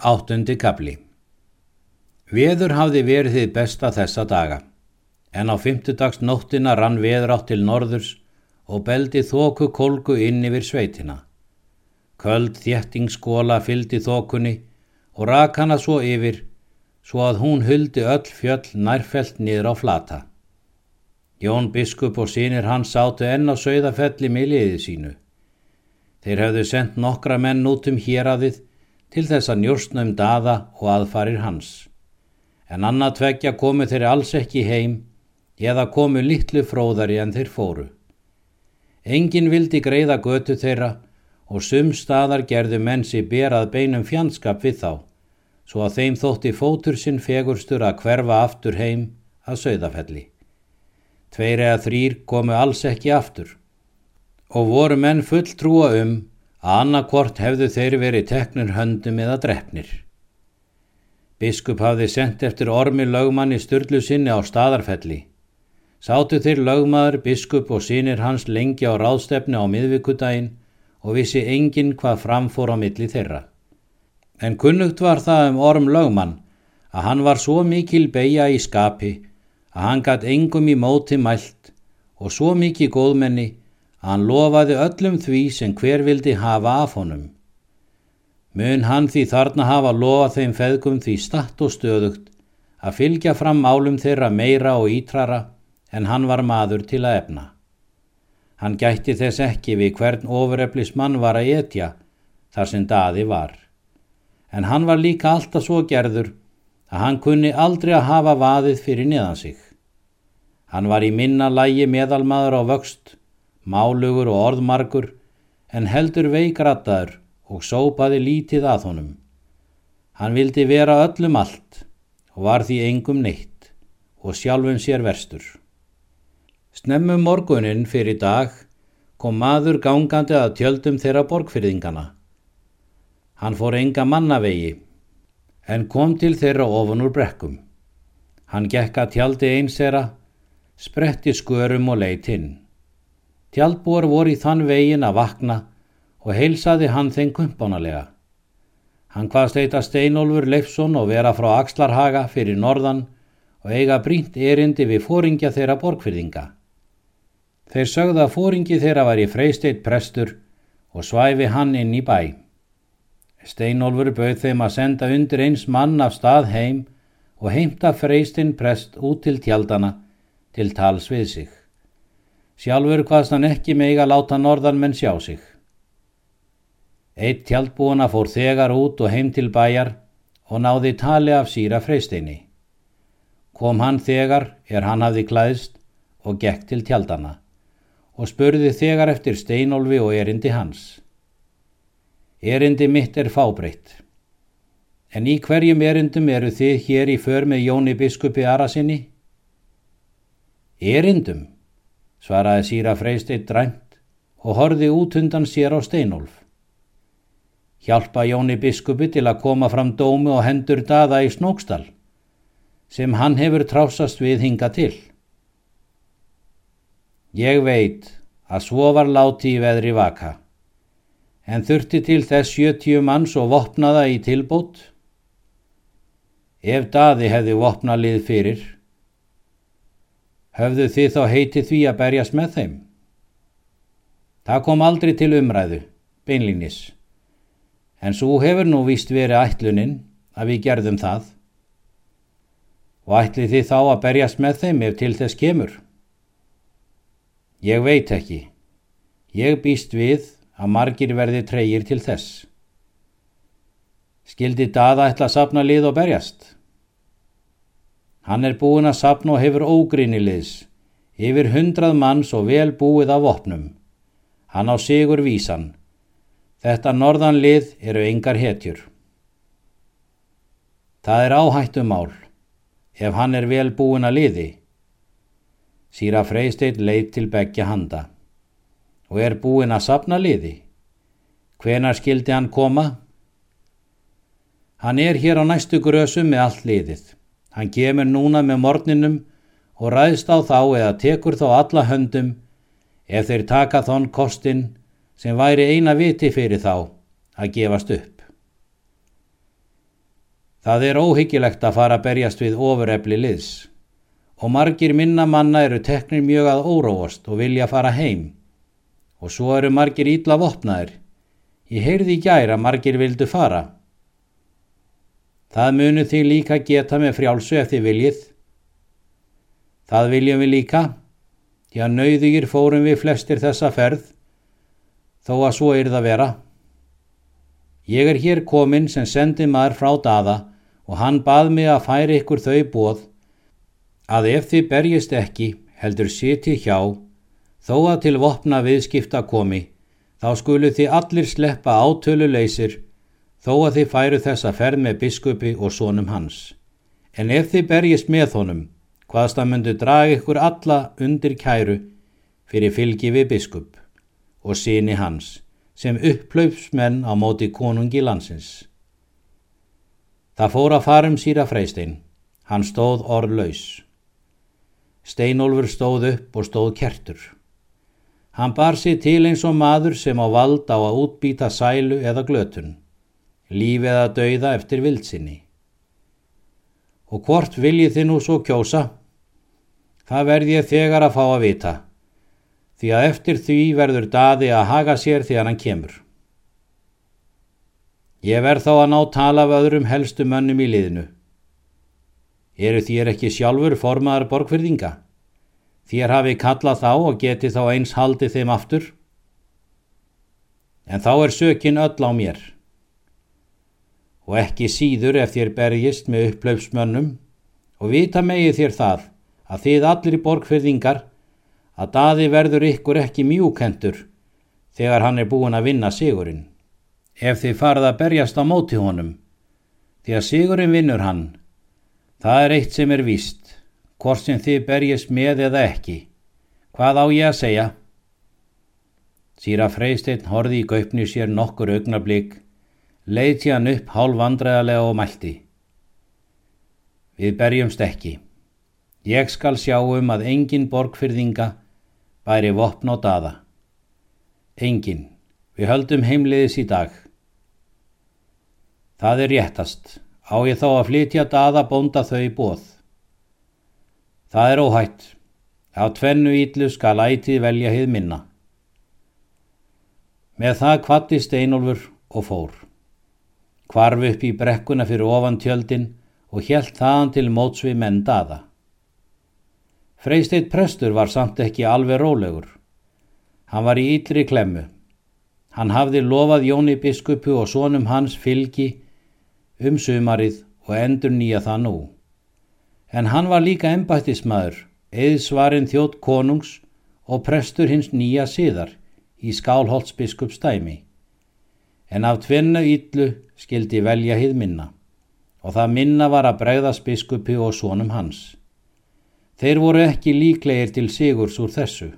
Áttundi kapli Veður hafði verið þið besta þessa daga, en á fymtudags nóttina rann veður átt til norðurs og beldi þóku kolgu inn yfir sveitina. Köld þjettingskóla fyldi þókunni og rak hana svo yfir, svo að hún huldi öll fjöll nærfelt niður á flata. Jón biskup og sínir hans sátu enn á sögðafelli með liðið sínu. Þeir hefðu sendt nokkra menn út um héradið til þess að njóstna um daða og aðfarir hans. En annað tveggja komu þeir alls ekki heim eða komu litlu fróðari en þeir fóru. Engin vildi greiða götu þeirra og sum staðar gerðu mennsi berað beinum fjandskap við þá, svo að þeim þótti fótur sinn fegurstur að hverfa aftur heim að sögðafelli. Tveir eða þrýr komu alls ekki aftur og voru menn full trúa um annarkvort hefðu þeir verið teknir höndum eða drefnir. Biskup hafði sendt eftir ormi lögmanni styrlu sinni á staðarfelli. Sátu þeir lögmaður, biskup og sínir hans lengi á ráðstefni á miðvíkudaginn og vissi enginn hvað framfór á milli þeirra. En kunnugt var það um orm lögmann að hann var svo mikil beigja í skapi að hann gatt engum í móti mælt og svo mikið góðmenni Hann lofaði öllum því sem hver vildi hafa af honum. Mun hann því þarna hafa lofa þeim feðgum því statt og stöðugt að fylgja fram málum þeirra meira og ítrara en hann var maður til að efna. Hann gætti þess ekki við hvern ofureflis mann var að etja þar sem daði var. En hann var líka alltaf svo gerður að hann kunni aldrei að hafa vaðið fyrir neðan sig. Hann var í minna lægi meðalmaður á vöxt málugur og orðmarkur, en heldur veikrattaður og sópaði lítið að honum. Hann vildi vera öllum allt og var því engum neitt og sjálfum sér verstur. Snemmum morgunin fyrir dag kom maður gangandi að tjöldum þeirra borgfyrðingana. Hann fór enga mannavegi en kom til þeirra ofan úr brekkum. Hann gekk að tjaldi einsera, spretti skörum og leitt hinn. Tjaldbúar voru í þann vegin að vakna og heilsaði hann þeim kumpánalega. Hann hvaðst eitthvað Steinólfur Leifsson og vera frá Axlarhaga fyrir norðan og eiga brínt erindi við fóringja þeirra borgfyrðinga. Þeir sögða að fóringi þeirra var í freysteitt prestur og svæfi hann inn í bæ. Steinólfur bauð þeim að senda undir eins mann af stað heim og heimta freystinn prest út til tjaldana til tals við sig. Sjálfur hvaðst hann ekki meiga láta norðan menn sjá sig. Eitt tjaldbúana fór þegar út og heim til bæjar og náði tali af síra freysteini. Kom hann þegar er hann hafði klæðst og gekk til tjaldana og spurði þegar eftir steinolfi og erindi hans. Erindi mitt er fábreytt. En í hverjum erindum eru þið hér í för með Jóni biskupi Arasinni? Erindum? Svaraði síra freysteitt dræmt og horfi út undan sér á steinolf. Hjálpa Jóni biskupi til að koma fram dómi og hendur daða í snókstal, sem hann hefur trásast við hinga til. Ég veit að svo var láti í veðri vaka, en þurfti til þess sjötjú manns og vopnaða í tilbót. Ef daði hefði vopnalið fyrir, höfðu þið þá heiti því að berjast með þeim? Það kom aldrei til umræðu, beinlínis, en svo hefur nú víst verið ætlunin að við gerðum það og ætli þið þá að berjast með þeim ef til þess kemur? Ég veit ekki. Ég býst við að margir verði treyir til þess. Skildi daða ætla að sapna lið og berjast? Hann er búin að sapna og hefur ógrínilegs, yfir hundrað manns og vel búið af opnum. Hann á sigur vísan. Þetta norðanlið eru yngar hetjur. Það er áhættumál, ef hann er vel búin að liði. Sýra Freysteit leið til begja handa og er búin að sapna liði. Hvenar skildi hann koma? Hann er hér á næstu grösum með allt liðið. Hann kemur núna með morninum og ræðst á þá eða tekur þá alla höndum ef þeir taka þonn kostin sem væri eina viti fyrir þá að gefast upp. Það er óhyggilegt að fara að berjast við ofurefli liðs og margir minna manna eru teknir mjög að óróast og vilja fara heim og svo eru margir ítla vopnaðir. Ég heyrði í gæra margir vildu fara. Það munu því líka geta með frjálsu eftir viljið. Það viljum við líka, að nauðugir fórum við flestir þessa ferð, þó að svo er það vera. Ég er hér komin sem sendi maður frá daða og hann bað mig að færi ykkur þau bóð að ef þið berjist ekki heldur siti hjá þó að til vopna viðskipta komi þá skulu þið allir sleppa átölu leysir þó að þið færu þessa ferð með biskupi og sónum hans. En ef þið berjist með honum hvaðst að myndu draga ykkur alla undir kæru fyrir fylgi við biskup og síni hans sem upplaupsmenn á móti konungi landsins. Það fór að farum síra freystein. Hann stóð orðlaus. Steinólfur stóð upp og stóð kertur. Hann bar sér til eins og maður sem á vald á að útbýta sælu eða glötun, lífi eða dauða eftir vildsinni. Og hvort viljið þið nú svo kjósa? Það verð ég þegar að fá að vita, því að eftir því verður daði að haga sér þegar hann kemur. Ég verð þá að ná tala af öðrum helstu mönnum í liðinu. Eru þér ekki sjálfur formaðar borgfyrðinga? Þér hafi kallað þá og geti þá eins haldið þeim aftur? En þá er sökin öll á mér. Og ekki síður ef þér berjist með upplaupsmönnum og vita megið þér það að þið allir í borgfyrðingar að daði verður ykkur ekki mjúkendur þegar hann er búin að vinna sigurinn ef þið farið að berjast á móti honum, því að sigurinn vinnur hann. Það er eitt sem er víst, hvort sem þið berjast með eða ekki. Hvað á ég að segja? Sýra Freysteinn horði í gaupni sér nokkur augnablík, leiti hann upp hálf vandræðarlega og mælti. Við berjumst ekki. Ég skal sjá um að engin borgfyrðinga bæri vopn á daða. Engin. Við höldum heimliðis í dag. Það er réttast. Á ég þá að flytja daða bónda þau bóð. Það er óhætt. Á tvennu ítlu skal ætið velja hið minna. Með það kvatti Steinolfur og fór. Kvarf upp í brekkuna fyrir ofan tjöldin og helt þaðan til mótsvi menn daða. Freisteit prestur var samt ekki alveg rólegur. Hann var í ytri klemmu. Hann hafði lofað Jóni biskupu og sónum hans fylgi um sumarið og endur nýja það nú. En hann var líka embættismæður, eðsvarinn þjótt konungs og prestur hins nýja siðar í skálholtsbiskups dæmi. En af tvenna yllu skildi velja hið minna og það minna var að bregðast biskupi og sónum hans. Þeir voru ekki líklegir til sigurs úr þessu.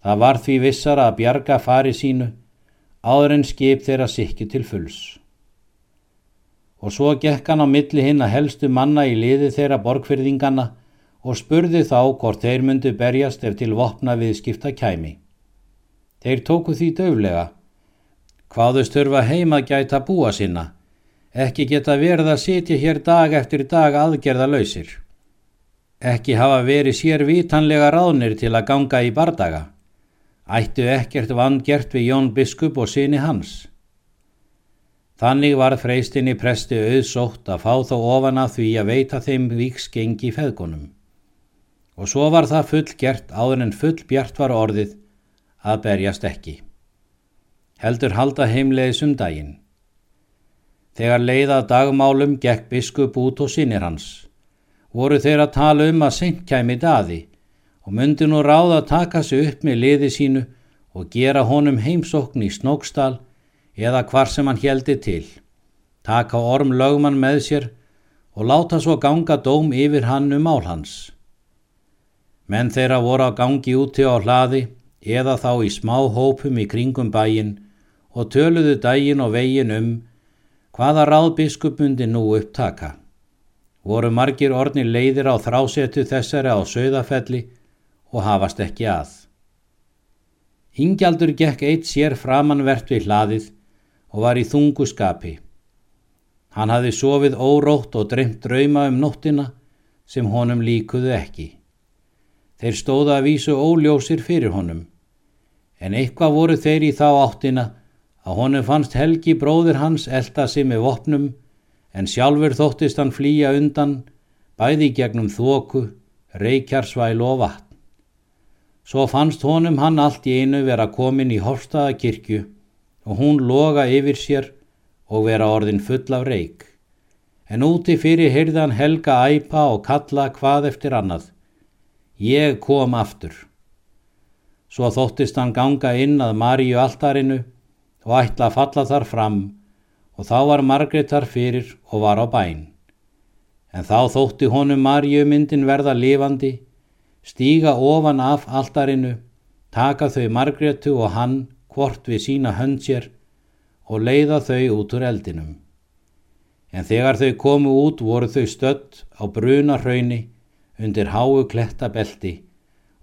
Það var því vissara að bjarga fari sínu áður en skip þeirra sikki til fulls og svo gekk hann á milli hinn að helstu manna í liði þeirra borgfyrðingana og spurði þá hvort þeir myndu berjast ef til vopna við skipta kæmi. Þeir tóku því döflega. Hvaðu störfa heima gæta búa sinna, ekki geta verið að sitja hér dag eftir dag aðgerða lausir. Ekki hafa verið sér vitanlega ráðnir til að ganga í bardaga. Ættu ekkert vangert við Jón Biskup og síni hans. Þannig var freystinni presti auðsótt að fá þá ofan að því að veita þeim víksgengi feðgunum. Og svo var það full gert áður en full bjart var orðið að berjast ekki. Heldur halda heimleiðis um daginn. Þegar leiðað dagmálum gekk biskup út og sinir hans. Voru þeir að tala um að seint kæmi daði og myndi nú ráða að taka sig upp með liði sínu og gera honum heimsókn í Snóksdal eða hvar sem hann heldi til, taka orm lögman með sér og láta svo ganga dóm yfir hann um mál hans. Menn þeirra voru að gangi úti á hlaði eða þá í smá hópum í kringum bæin og töluðu dægin og vegin um hvaða ráðbiskupundi nú upptaka. Voru margir orni leiðir á þrásetu þessari á sögðafelli og hafast ekki að. Ingjaldur gekk eitt sér framanvert við hlaðið og var í þungu skapi. Hann hafði sofið órótt og dreymt drauma um nóttina sem honum líkuðu ekki. Þeir stóða að vísu óljósir fyrir honum. En eitthvað voru þeir í þá áttina að honum fannst Helgi bróðir hans elda sig með vopnum en sjálfur þóttist hann flýja undan bæði gegnum þóku, reykjarsvæl og vatn. Svo fannst honum hann allt í einu vera komin í Horstaða kirkju og hún loga yfir sér og vera orðin full af reik. En úti fyrir hyrðan Helga æpa og kalla hvað eftir annað. Ég kom aftur. Svo þóttist hann ganga inn að Maríu altarinu og ætla að falla þar fram og þá var Margreðar fyrir og var á bæn. En þá þótti honum Maríu myndin verða lifandi, stíga ofan af altarinu, taka þau Margretu og hann hvort við sína hönd sér og leiða þau út úr eldinum. En þegar þau komu út voru þau stött á bruna hrauni undir háu klettabelti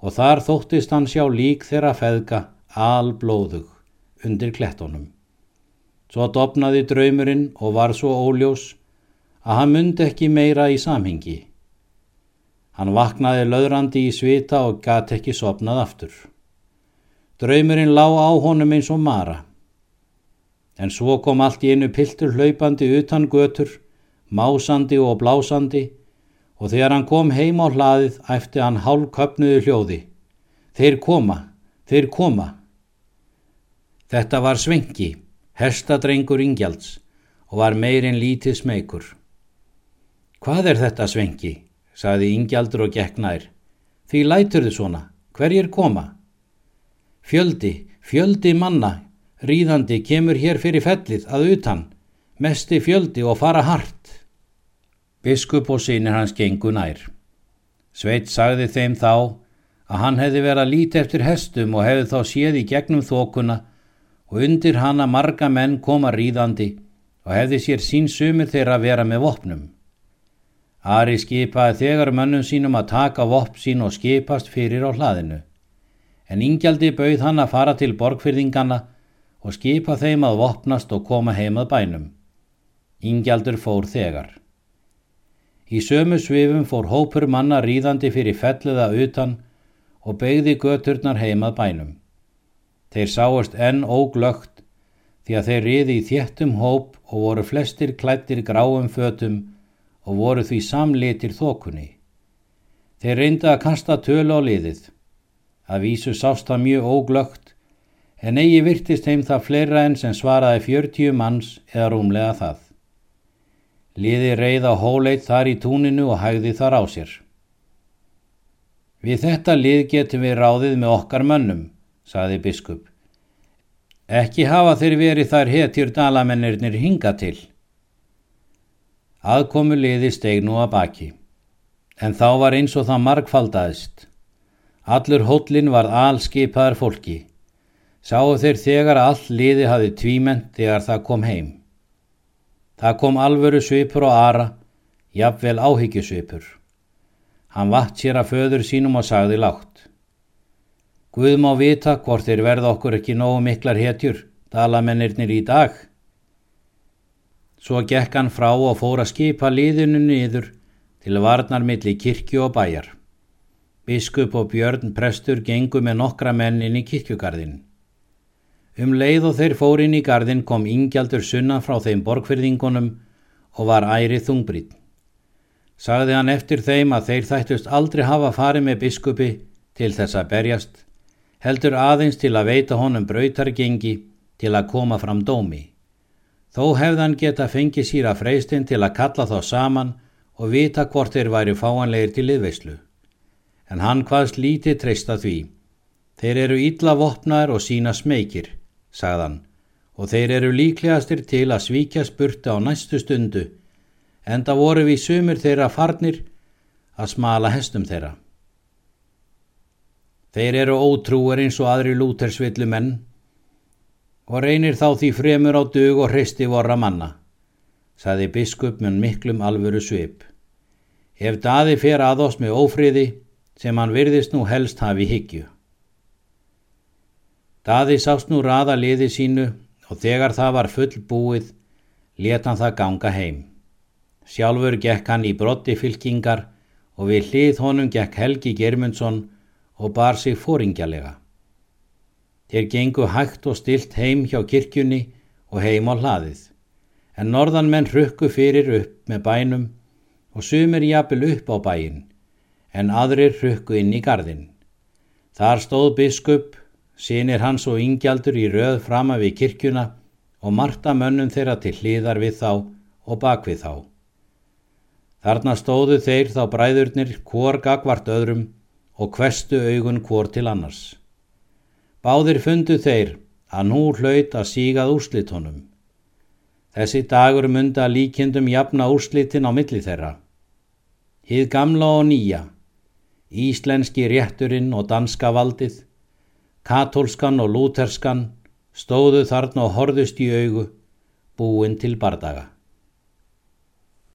og þar þóttist hann sjá lík þeirra feðga alblóðug undir klettónum. Svo dopnaði draumurinn og var svo óljós að hann myndi ekki meira í samhengi. Hann vaknaði löðrandi í svita og gati ekki sopnað aftur. Draumurinn lá á honum eins og mara. En svo kom allt í einu piltur hlaupandi utan götur, másandi og blásandi og þegar hann kom heim á hlaðið æfti hann hálf köpnuðu hljóði. Þeir koma, þeir koma. Þetta var Svenki, herstadrengur Ingjalds og var meirinn lítið smeykur. Hvað er þetta Svenki? saði Ingjaldur og gekk nær. Því lætur þið svona, hverjir koma? Fjöldi, fjöldi manna, ríðandi kemur hér fyrir fellið að utan, mesti fjöldi og fara hart. Biskup og sínir hans gengu nær. Sveit sagði þeim þá að hann hefði verið að líti eftir hestum og hefði þá séð í gegnum þókuna og undir hana marga menn koma ríðandi og hefði sér sín sumir þeirra að vera með vopnum. Ari skipaði þegar mönnum sínum að taka vopn sín og skipast fyrir á hlaðinu. En Ingjaldi bauð hann að fara til borgfyrðingana og skipa þeim að vopnast og koma heimað bænum. Ingjaldur fór þegar. Í sömu svifum fór hópur manna ríðandi fyrir felluða utan og beigði göturnar heimað bænum. Þeir sáast enn óglögt því að þeir riði í þéttum hóp og voru flestir klættir gráum fötum og voru því samlitir þokunni. Þeir reynda að kasta tölu á liðið. Að vísu sást það mjög óglögt en eigi virtist heim það fleira enn sem svaraði fjörtíu manns eða rúmlega það. Liði reið á hóleit þar í túninu og hægði þar á sér. Við þetta lið getum við ráðið með okkar mönnum, saði biskup. Ekki hafa þeir verið þar hetjur dalamennirnir hinga til. Aðkomu liði steg nú að baki, en þá var eins og það markfaldaðist. Allur hóllin var alskipaðar fólki. Sáu þeir þegar að all liði hafi tvíment þegar það kom heim. Það kom alvöru svipur og ara, jafnvel áhyggjusvipur. Hann vatt sér að föður sínum og sagði lágt. Guð má vita hvort þeir verða okkur ekki nógu miklar hetjur, dalamennirnir í dag. Svo gekk hann frá og fór að skipa liðinu niður til varnarmilli kirkju og bæjar. Biskup og Björn prestur gengu með nokkra menn inn í kirkjugarðin. Um leið og þeir fór inn í gardin kom ingjaldur sunna frá þeim borgfyrðingunum og var ærið þungbrít. Sagði hann eftir þeim að þeir þættust aldrei hafa farið með biskupi til þess að berjast, heldur aðeins til að veita honum brautargengi til að koma fram dómi. Þó hefðan geta fengið síra freystinn til að kalla þá saman og vita hvort þeir væri fáanlegir til liðveislu. En hann hvaðst lítið treysta því. Þeir eru ítla vopnar og sína smekir sagðan, og þeir eru líklegastir til að svíkja spurta á næstu stundu, enda voru við sumur þeirra farnir að smala hestum þeirra. Þeir eru ótrúar eins og aðri lútersvillu menn og reynir þá því fremur á dög og hristi vorra manna, saði biskup mun miklum alvöru svip. Ef daði fer að oss með ófriði sem hann virðist nú helst hafi higgju. Daði sást nú raða liði sínu og þegar það var full búið let hann það ganga heim. Sjálfur gekk hann í brotti fylkingar og við hlið honum gekk Helgi Germundsson og bar sig fóringjalega. Þeir gengu hægt og stilt heim hjá kirkjunni og heim á hlaðið, en norðanmenn rukku fyrir upp með bænum og sumir jafnvel upp á bæin, en aðrir rukku inn í gardin. Þar stóð biskup, sinir hans og yngjaldur í röð frama við kirkjuna og marta mönnum þeirra til hlýðar við þá og bakvið þá. Þarna stóðu þeir þá bræðurnir hvor gagvart öðrum og kvestu augun hvor til annars. Báðir fundu þeir að nú hlaut að sígað úrslitónum. Þessi dagur mynda líkjendum jafna úrslitin á milli þeirra. Hið gamla og nýja, íslenski rétturinn og danska valdið, katólskan og lúterskan stóðu þarna og horðust í augu, búin til bardaga.